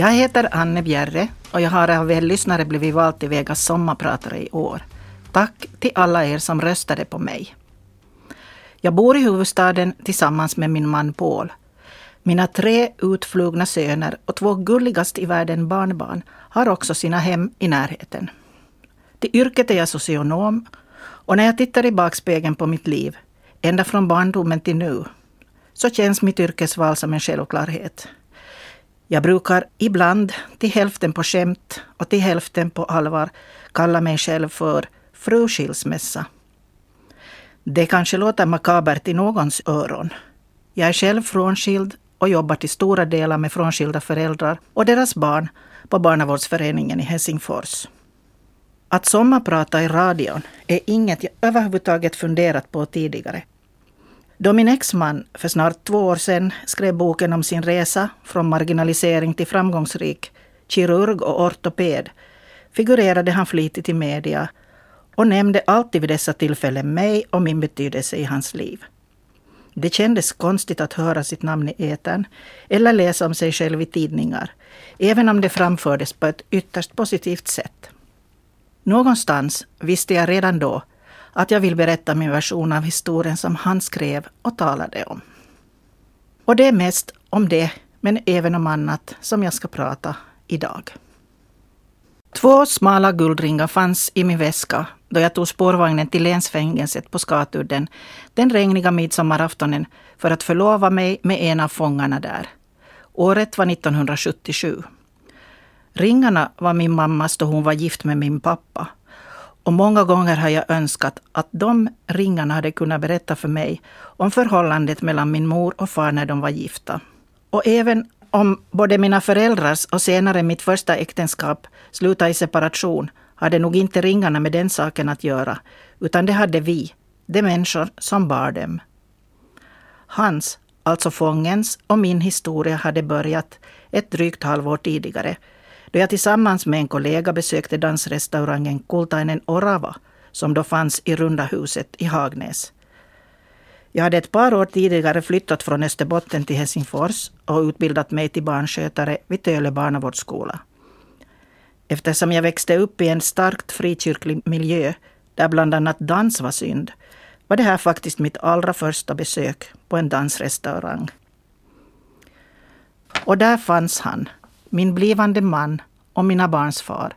Jag heter Anne Bjerre och jag har av er lyssnare blivit vald till Vegas sommarpratare i år. Tack till alla er som röstade på mig. Jag bor i huvudstaden tillsammans med min man Paul. Mina tre utflugna söner och två gulligast i världen barnbarn har också sina hem i närheten. Till yrket är jag socionom och när jag tittar i bakspegeln på mitt liv, ända från barndomen till nu, så känns mitt yrkesval som en självklarhet. Jag brukar ibland, till hälften på skämt och till hälften på allvar, kalla mig själv för fru skilsmässa. Det kanske låter makabert i någons öron. Jag är själv frånskild och jobbar till stora delar med frånskilda föräldrar och deras barn på barnavårdsföreningen i Helsingfors. Att sommarprata i radion är inget jag överhuvudtaget funderat på tidigare. Då min exman för snart två år sedan skrev boken om sin resa från marginalisering till framgångsrik kirurg och ortoped figurerade han flitigt i media och nämnde alltid vid dessa tillfällen mig och min betydelse i hans liv. Det kändes konstigt att höra sitt namn i etern eller läsa om sig själv i tidningar, även om det framfördes på ett ytterst positivt sätt. Någonstans visste jag redan då att jag vill berätta min version av historien som han skrev och talade om. Och det är mest om det, men även om annat, som jag ska prata idag. Två smala guldringar fanns i min väska då jag tog spårvagnen till länsfängelset på Skatudden den regniga midsommaraftonen för att förlova mig med en av fångarna där. Året var 1977. Ringarna var min mammas då hon var gift med min pappa. Och många gånger har jag önskat att de ringarna hade kunnat berätta för mig om förhållandet mellan min mor och far när de var gifta. Och även om både mina föräldrars och senare mitt första äktenskap slutade i separation hade nog inte ringarna med den saken att göra, utan det hade vi, de människor som bar dem. Hans, alltså fångens, och min historia hade börjat ett drygt halvår tidigare, då jag tillsammans med en kollega besökte dansrestaurangen Kultainen Orava, som då fanns i Runda huset i Hagnäs. Jag hade ett par år tidigare flyttat från Österbotten till Helsingfors och utbildat mig till barnskötare vid Töle barnavårdsskola. Eftersom jag växte upp i en starkt frikyrklig miljö där bland annat dans var synd, var det här faktiskt mitt allra första besök på en dansrestaurang. Och där fanns han, min blivande man och mina barns far.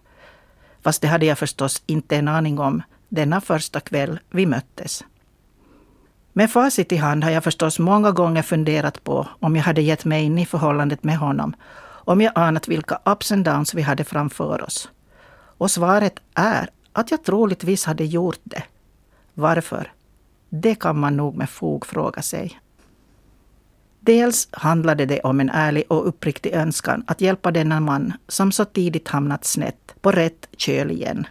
Fast det hade jag förstås inte en aning om denna första kväll vi möttes. Med facit i hand har jag förstås många gånger funderat på om jag hade gett mig in i förhållandet med honom, om jag anat vilka ups and downs vi hade framför oss. Och svaret är att jag troligtvis hade gjort det. Varför? Det kan man nog med fog fråga sig. Dels handlade det om en ärlig och uppriktig önskan att hjälpa denna man som så tidigt hamnat snett på rätt köl igen.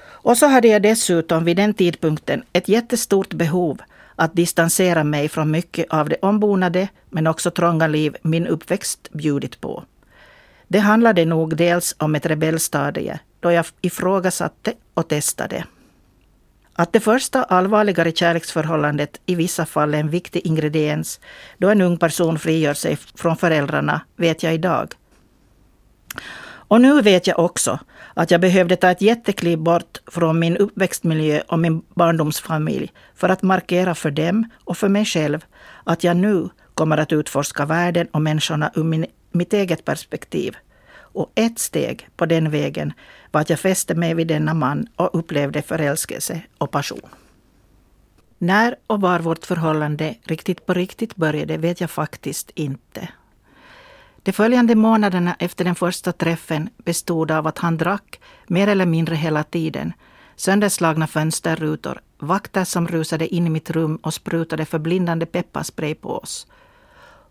Och så hade jag dessutom vid den tidpunkten ett jättestort behov att distansera mig från mycket av det ombonade men också trånga liv min uppväxt bjudit på. Det handlade nog dels om ett rebellstadie då jag ifrågasatte och testade. Att det första allvarligare kärleksförhållandet i vissa fall är en viktig ingrediens då en ung person frigör sig från föräldrarna vet jag idag. Och nu vet jag också att jag behövde ta ett jättekliv bort från min uppväxtmiljö och min barndomsfamilj för att markera för dem och för mig själv att jag nu kommer att utforska världen och människorna ur min, mitt eget perspektiv. Och ett steg på den vägen var att jag fäste mig vid denna man och upplevde förälskelse och passion. När och var vårt förhållande riktigt på riktigt började vet jag faktiskt inte. De följande månaderna efter den första träffen bestod av att han drack mer eller mindre hela tiden, sönderslagna fönsterrutor, vakter som rusade in i mitt rum och sprutade förblindande pepparspray på oss.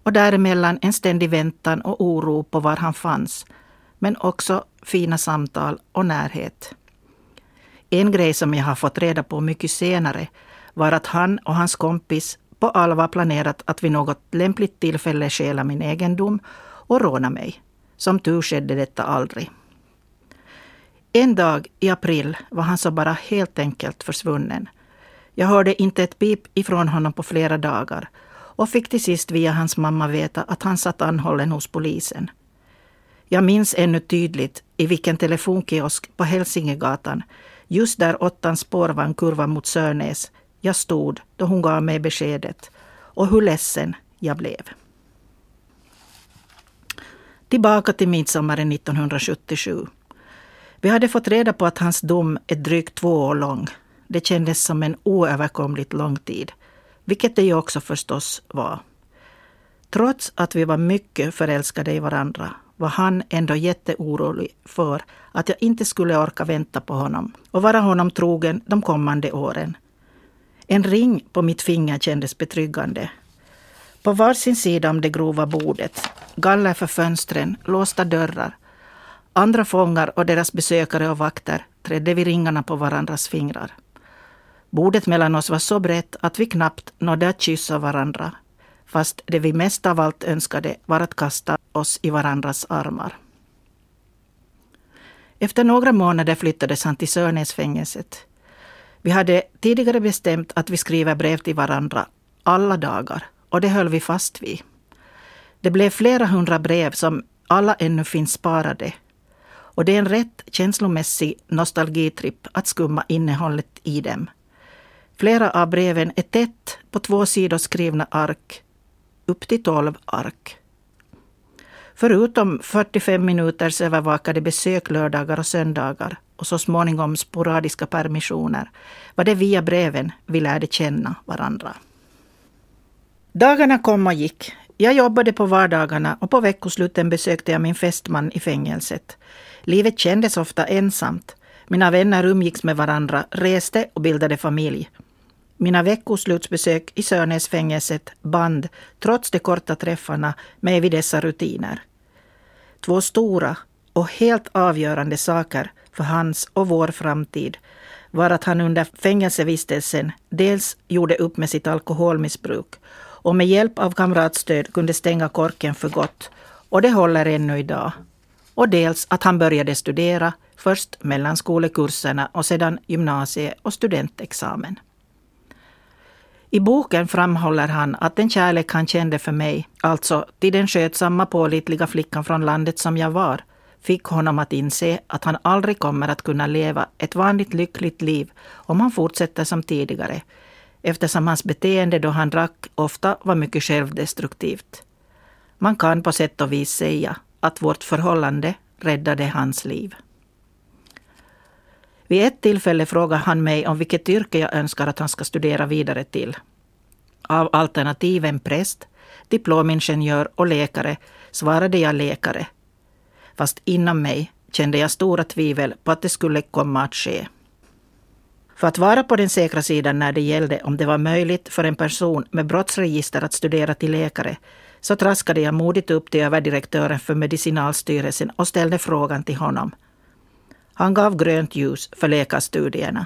Och däremellan en ständig väntan och oro på var han fanns, men också fina samtal och närhet. En grej som jag har fått reda på mycket senare var att han och hans kompis på allvar planerat att vid något lämpligt tillfälle stjäla min egendom och råna mig. Som tur skedde detta aldrig. En dag i april var han så bara helt enkelt försvunnen. Jag hörde inte ett pip ifrån honom på flera dagar och fick till sist via hans mamma veta att han satt anhållen hos polisen. Jag minns ännu tydligt i vilken telefonkiosk på Hälsingegatan, just där åttans spårvagn kurvar mot Sörnäs, jag stod då hon gav mig beskedet och hur ledsen jag blev. Tillbaka till midsommaren 1977. Vi hade fått reda på att hans dom är drygt två år lång. Det kändes som en oöverkomligt lång tid, vilket det ju också förstås var. Trots att vi var mycket förälskade i varandra var han ändå jätteorolig för att jag inte skulle orka vänta på honom och vara honom trogen de kommande åren. En ring på mitt finger kändes betryggande. På varsin sida om det grova bordet, galler för fönstren, låsta dörrar. Andra fångar och deras besökare och vakter trädde vid ringarna på varandras fingrar. Bordet mellan oss var så brett att vi knappt nådde att kyssa varandra fast det vi mest av allt önskade var att kasta oss i varandras armar. Efter några månader flyttades han till Sörnäsfängelset. Vi hade tidigare bestämt att vi skriver brev till varandra alla dagar och det höll vi fast vid. Det blev flera hundra brev som alla ännu finns sparade. Och det är en rätt känslomässig nostalgitripp att skumma innehållet i dem. Flera av breven är tätt på två sidor skrivna ark upp till 12 ark. Förutom 45 minuters övervakade besök lördagar och söndagar och så småningom sporadiska permissioner var det via breven vi lärde känna varandra. Dagarna kom och gick. Jag jobbade på vardagarna och på veckosluten besökte jag min fästman i fängelset. Livet kändes ofta ensamt. Mina vänner umgicks med varandra, reste och bildade familj. Mina veckoslutsbesök i Sörnäsfängelset band, trots de korta träffarna, mig vid dessa rutiner. Två stora och helt avgörande saker för hans och vår framtid var att han under fängelsevistelsen dels gjorde upp med sitt alkoholmissbruk och med hjälp av kamratstöd kunde stänga korken för gott. Och det håller ännu idag. Och dels att han började studera, först mellanskolekurserna och sedan gymnasie och studentexamen. I boken framhåller han att den kärlek han kände för mig, alltså till den skötsamma pålitliga flickan från landet som jag var, fick honom att inse att han aldrig kommer att kunna leva ett vanligt lyckligt liv om han fortsätter som tidigare, eftersom hans beteende då han drack ofta var mycket självdestruktivt. Man kan på sätt och vis säga att vårt förhållande räddade hans liv. Vid ett tillfälle frågade han mig om vilket yrke jag önskar att han ska studera vidare till. Av alternativen präst, diplomingenjör och läkare svarade jag läkare. Fast inom mig kände jag stora tvivel på att det skulle komma att ske. För att vara på den säkra sidan när det gällde om det var möjligt för en person med brottsregister att studera till läkare så traskade jag modigt upp till överdirektören för Medicinalstyrelsen och ställde frågan till honom – han gav grönt ljus för läkarstudierna.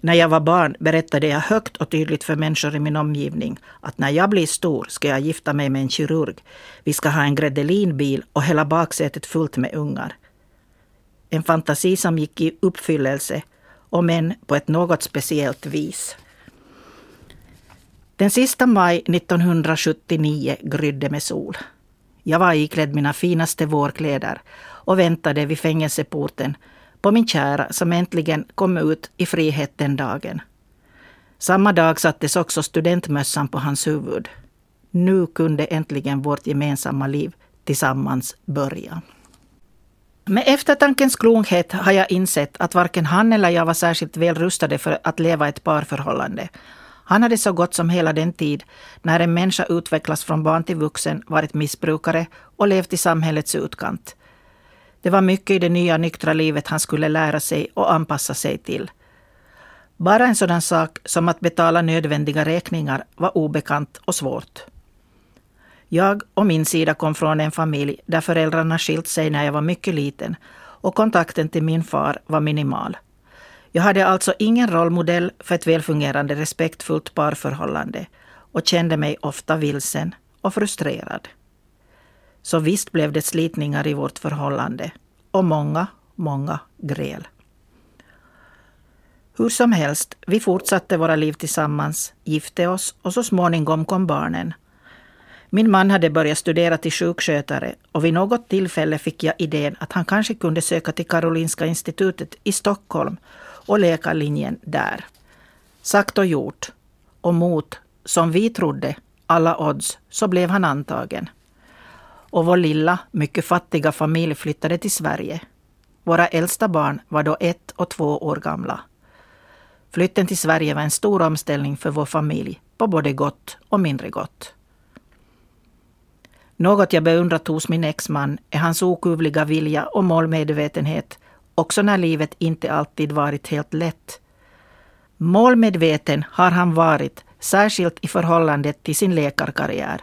När jag var barn berättade jag högt och tydligt för människor i min omgivning att när jag blir stor ska jag gifta mig med en kirurg. Vi ska ha en Gredelinbil och hela baksätet fullt med ungar. En fantasi som gick i uppfyllelse, om än på ett något speciellt vis. Den sista maj 1979 grydde med sol. Jag var iklädd mina finaste vårkläder och väntade vid fängelseporten på min kära som äntligen kom ut i frihet den dagen. Samma dag sattes också studentmössan på hans huvud. Nu kunde äntligen vårt gemensamma liv tillsammans börja. Med eftertankens klokhet har jag insett att varken han eller jag var särskilt väl rustade för att leva ett parförhållande. Han hade så gott som hela den tid när en människa utvecklas från barn till vuxen varit missbrukare och levt i samhällets utkant. Det var mycket i det nya nyktra livet han skulle lära sig och anpassa sig till. Bara en sådan sak som att betala nödvändiga räkningar var obekant och svårt. Jag och min sida kom från en familj där föräldrarna skilt sig när jag var mycket liten och kontakten till min far var minimal. Jag hade alltså ingen rollmodell för ett välfungerande respektfullt parförhållande och kände mig ofta vilsen och frustrerad. Så visst blev det slitningar i vårt förhållande och många, många gräl. Hur som helst, vi fortsatte våra liv tillsammans, gifte oss och så småningom kom barnen. Min man hade börjat studera till sjukskötare och vid något tillfälle fick jag idén att han kanske kunde söka till Karolinska institutet i Stockholm och läkarlinjen där. Sagt och gjort. Och mot, som vi trodde, alla odds, så blev han antagen. Och vår lilla, mycket fattiga familj flyttade till Sverige. Våra äldsta barn var då ett och två år gamla. Flytten till Sverige var en stor omställning för vår familj, på både gott och mindre gott. Något jag beundrat hos min exman är hans okuvliga vilja och målmedvetenhet, också när livet inte alltid varit helt lätt. Målmedveten har han varit, särskilt i förhållande till sin läkarkarriär.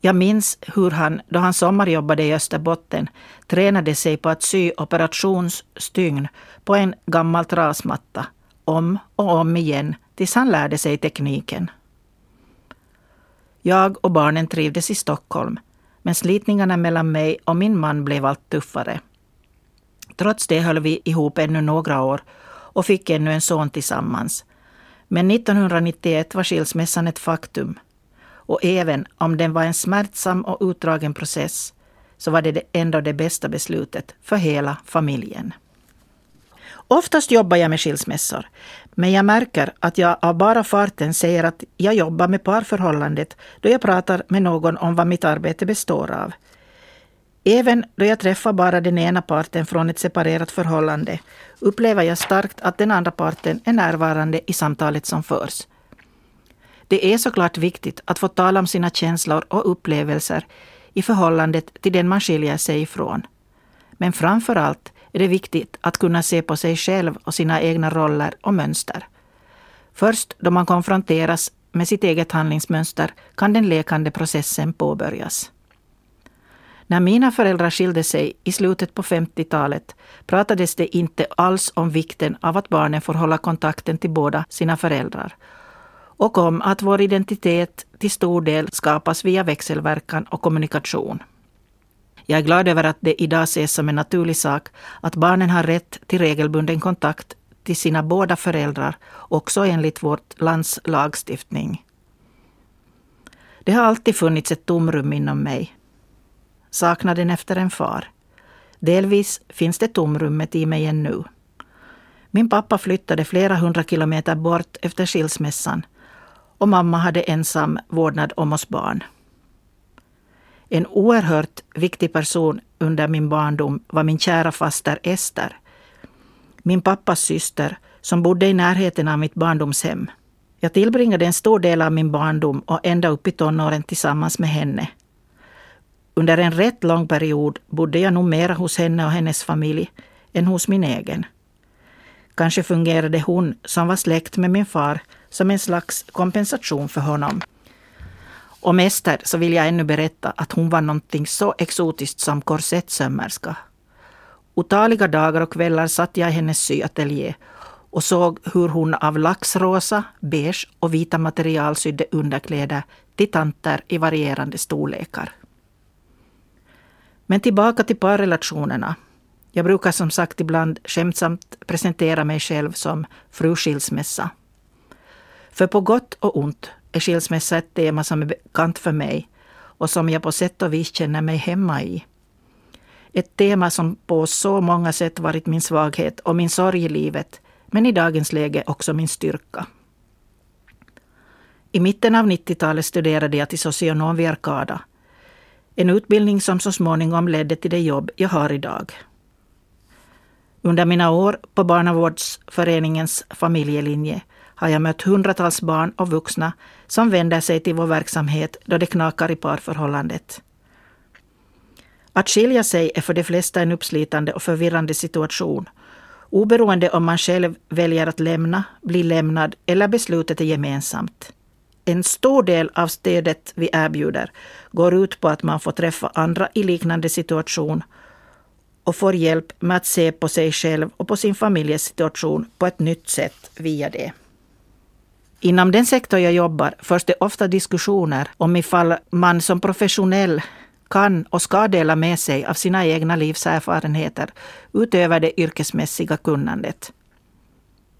Jag minns hur han, då han sommarjobbade i Österbotten, tränade sig på att sy operationsstygn på en gammal trasmatta, om och om igen, tills han lärde sig tekniken. Jag och barnen trivdes i Stockholm, men slitningarna mellan mig och min man blev allt tuffare. Trots det höll vi ihop ännu några år och fick ännu en son tillsammans. Men 1991 var skilsmässan ett faktum. Och även om den var en smärtsam och utdragen process så var det ändå det bästa beslutet för hela familjen. Oftast jobbar jag med skilsmässor, men jag märker att jag av bara farten säger att jag jobbar med parförhållandet då jag pratar med någon om vad mitt arbete består av. Även då jag träffar bara den ena parten från ett separerat förhållande upplever jag starkt att den andra parten är närvarande i samtalet som förs. Det är såklart viktigt att få tala om sina känslor och upplevelser i förhållandet till den man skiljer sig ifrån. Men framför allt är det viktigt att kunna se på sig själv och sina egna roller och mönster. Först då man konfronteras med sitt eget handlingsmönster kan den lekande processen påbörjas. När mina föräldrar skilde sig i slutet på 50-talet pratades det inte alls om vikten av att barnen får hålla kontakten till båda sina föräldrar och om att vår identitet till stor del skapas via växelverkan och kommunikation. Jag är glad över att det idag ses som en naturlig sak att barnen har rätt till regelbunden kontakt till sina båda föräldrar, också enligt vårt lands lagstiftning. Det har alltid funnits ett tomrum inom mig. Saknaden efter en far. Delvis finns det tomrummet i mig ännu. Min pappa flyttade flera hundra kilometer bort efter skilsmässan och mamma hade ensam vårdnad om oss barn. En oerhört viktig person under min barndom var min kära faster Ester. Min pappas syster som bodde i närheten av mitt barndomshem. Jag tillbringade en stor del av min barndom och ända upp i tonåren tillsammans med henne. Under en rätt lång period bodde jag nog mera hos henne och hennes familj än hos min egen. Kanske fungerade hon, som var släkt med min far, som en slags kompensation för honom. Om Ester så vill jag ännu berätta att hon var någonting så exotiskt som korsettsömmerska. Otaliga dagar och kvällar satt jag i hennes syateljé och såg hur hon av laxrosa, beige och vita material sydde underkläder till tanter i varierande storlekar. Men tillbaka till parrelationerna. Jag brukar som sagt ibland skämtsamt presentera mig själv som fru skilsmässa. För på gott och ont är skilsmässa ett tema som är bekant för mig och som jag på sätt och vis känner mig hemma i. Ett tema som på så många sätt varit min svaghet och min sorg i livet, men i dagens läge också min styrka. I mitten av 90-talet studerade jag till socionom vid Arkada. En utbildning som så småningom ledde till det jobb jag har idag. Under mina år på Barnavårdsföreningens familjelinje har jag mött hundratals barn och vuxna som vänder sig till vår verksamhet då det knakar i parförhållandet. Att skilja sig är för de flesta en uppslitande och förvirrande situation. Oberoende om man själv väljer att lämna, bli lämnad eller beslutet är gemensamt. En stor del av stödet vi erbjuder går ut på att man får träffa andra i liknande situation och får hjälp med att se på sig själv och på sin familjesituation på ett nytt sätt via det. Inom den sektor jag jobbar förs det ofta diskussioner om ifall man som professionell kan och ska dela med sig av sina egna livserfarenheter utöver det yrkesmässiga kunnandet.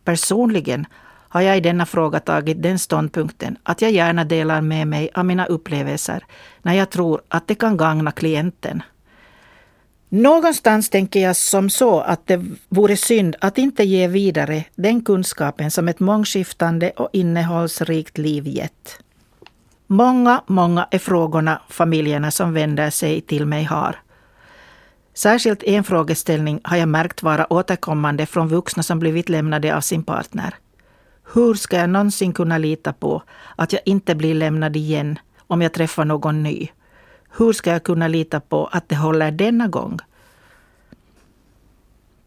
Personligen har jag i denna fråga tagit den ståndpunkten att jag gärna delar med mig av mina upplevelser när jag tror att det kan gagna klienten. Någonstans tänker jag som så att det vore synd att inte ge vidare den kunskapen som ett mångskiftande och innehållsrikt liv gett. Många, många är frågorna familjerna som vänder sig till mig har. Särskilt en frågeställning har jag märkt vara återkommande från vuxna som blivit lämnade av sin partner. Hur ska jag någonsin kunna lita på att jag inte blir lämnad igen om jag träffar någon ny? Hur ska jag kunna lita på att det håller denna gång?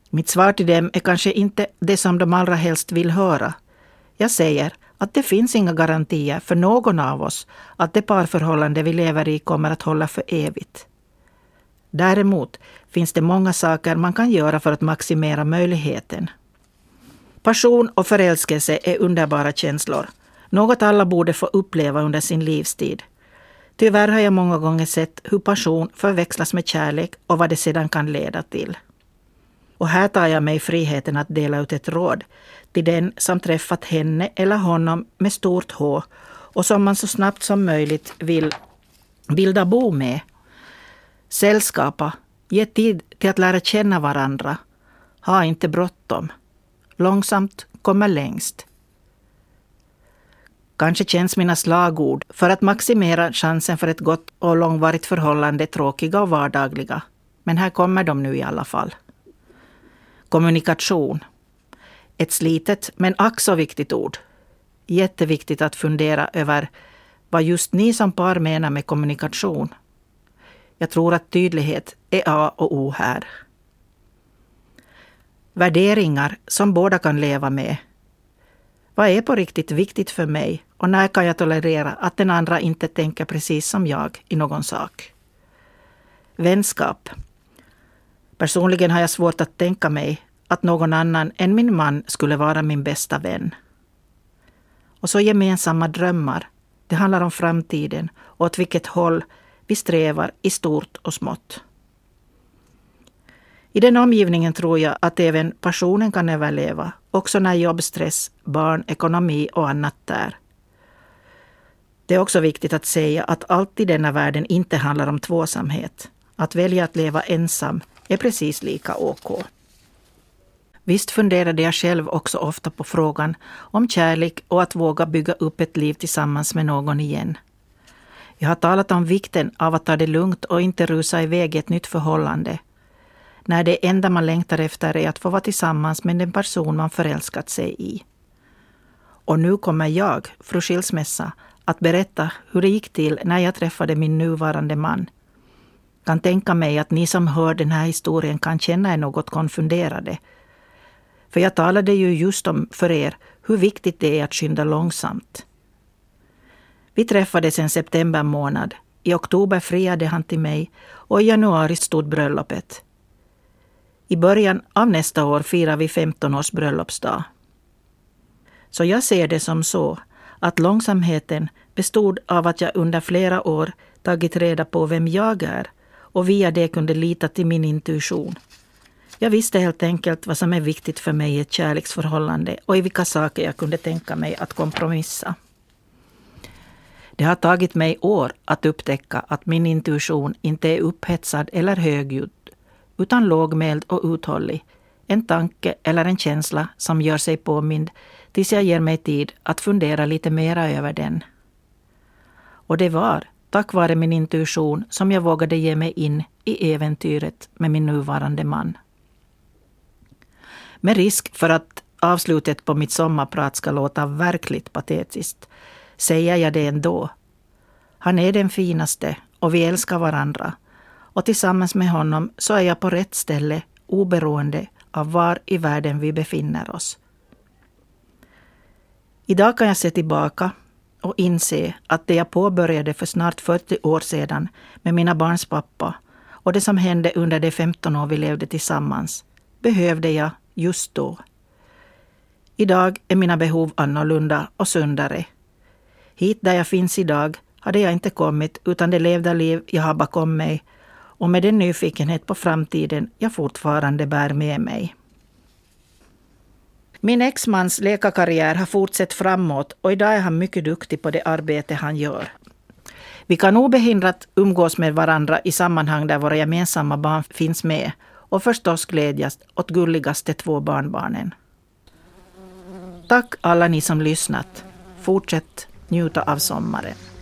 Mitt svar till dem är kanske inte det som de allra helst vill höra. Jag säger att det finns inga garantier för någon av oss att det parförhållande vi lever i kommer att hålla för evigt. Däremot finns det många saker man kan göra för att maximera möjligheten. Passion och förälskelse är underbara känslor. Något alla borde få uppleva under sin livstid. Tyvärr har jag många gånger sett hur passion förväxlas med kärlek och vad det sedan kan leda till. Och här tar jag mig friheten att dela ut ett råd till den som träffat henne eller honom med stort H och som man så snabbt som möjligt vill bilda bo med. Sällskapa, ge tid till att lära känna varandra. Ha inte bråttom. Långsamt kommer längst. Kanske känns mina slagord för att maximera chansen för ett gott och långvarigt förhållande tråkiga och vardagliga. Men här kommer de nu i alla fall. Kommunikation. Ett slitet men ack så viktigt ord. Jätteviktigt att fundera över vad just ni som par menar med kommunikation. Jag tror att tydlighet är A och O här. Värderingar som båda kan leva med. Vad är på riktigt viktigt för mig och när kan jag tolerera att den andra inte tänker precis som jag i någon sak? Vänskap. Personligen har jag svårt att tänka mig att någon annan än min man skulle vara min bästa vän. Och så gemensamma drömmar. Det handlar om framtiden och åt vilket håll vi strävar i stort och smått. I den omgivningen tror jag att även passionen kan överleva, också när jobbstress, barn, ekonomi och annat där. Det är också viktigt att säga att allt i denna världen inte handlar om tvåsamhet. Att välja att leva ensam är precis lika OK. Visst funderade jag själv också ofta på frågan om kärlek och att våga bygga upp ett liv tillsammans med någon igen. Jag har talat om vikten av att ta det lugnt och inte rusa iväg i ett nytt förhållande. När det enda man längtar efter är att få vara tillsammans med den person man förälskat sig i. Och nu kommer jag, fru Skilsmässa, att berätta hur det gick till när jag träffade min nuvarande man. Kan tänka mig att ni som hör den här historien kan känna er något konfunderade. För jag talade ju just om för er hur viktigt det är att skynda långsamt. Vi träffades en september månad. I oktober friade han till mig och i januari stod bröllopet. I början av nästa år firar vi 15 års bröllopsdag. Så jag ser det som så att långsamheten bestod av att jag under flera år tagit reda på vem jag är och via det kunde lita till min intuition. Jag visste helt enkelt vad som är viktigt för mig i ett kärleksförhållande och i vilka saker jag kunde tänka mig att kompromissa. Det har tagit mig år att upptäcka att min intuition inte är upphetsad eller högljudd, utan lågmäld och uthållig. En tanke eller en känsla som gör sig påmind tills jag ger mig tid att fundera lite mera över den. Och det var tack vare min intuition som jag vågade ge mig in i äventyret med min nuvarande man. Med risk för att avslutet på mitt sommarprat ska låta verkligt patetiskt säger jag det ändå. Han är den finaste och vi älskar varandra. Och tillsammans med honom så är jag på rätt ställe oberoende av var i världen vi befinner oss. Idag kan jag se tillbaka och inse att det jag påbörjade för snart 40 år sedan med mina barns pappa och det som hände under de 15 år vi levde tillsammans behövde jag just då. Idag är mina behov annorlunda och sundare Hit där jag finns idag hade jag inte kommit utan det levda liv jag har bakom mig och med den nyfikenhet på framtiden jag fortfarande bär med mig. Min exmans läkarkarriär har fortsatt framåt och idag är han mycket duktig på det arbete han gör. Vi kan obehindrat umgås med varandra i sammanhang där våra gemensamma barn finns med och förstås glädjas åt gulligaste två barnbarnen. Tack alla ni som lyssnat. Fortsätt njuta av sommaren.